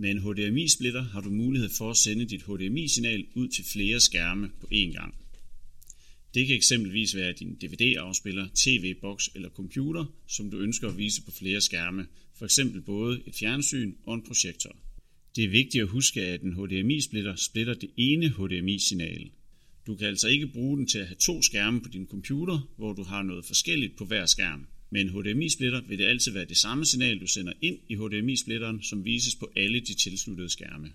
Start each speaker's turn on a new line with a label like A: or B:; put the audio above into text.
A: Med en HDMI-splitter har du mulighed for at sende dit HDMI-signal ud til flere skærme på én gang. Det kan eksempelvis være din DVD-afspiller, tv-boks eller computer, som du ønsker at vise på flere skærme, f.eks. både et fjernsyn og en projektor. Det er vigtigt at huske, at en HDMI-splitter splitter det ene HDMI-signal. Du kan altså ikke bruge den til at have to skærme på din computer, hvor du har noget forskelligt på hver skærm. Med en HDMI-splitter vil det altid være det samme signal, du sender ind i HDMI-splitteren, som vises på alle de tilsluttede skærme.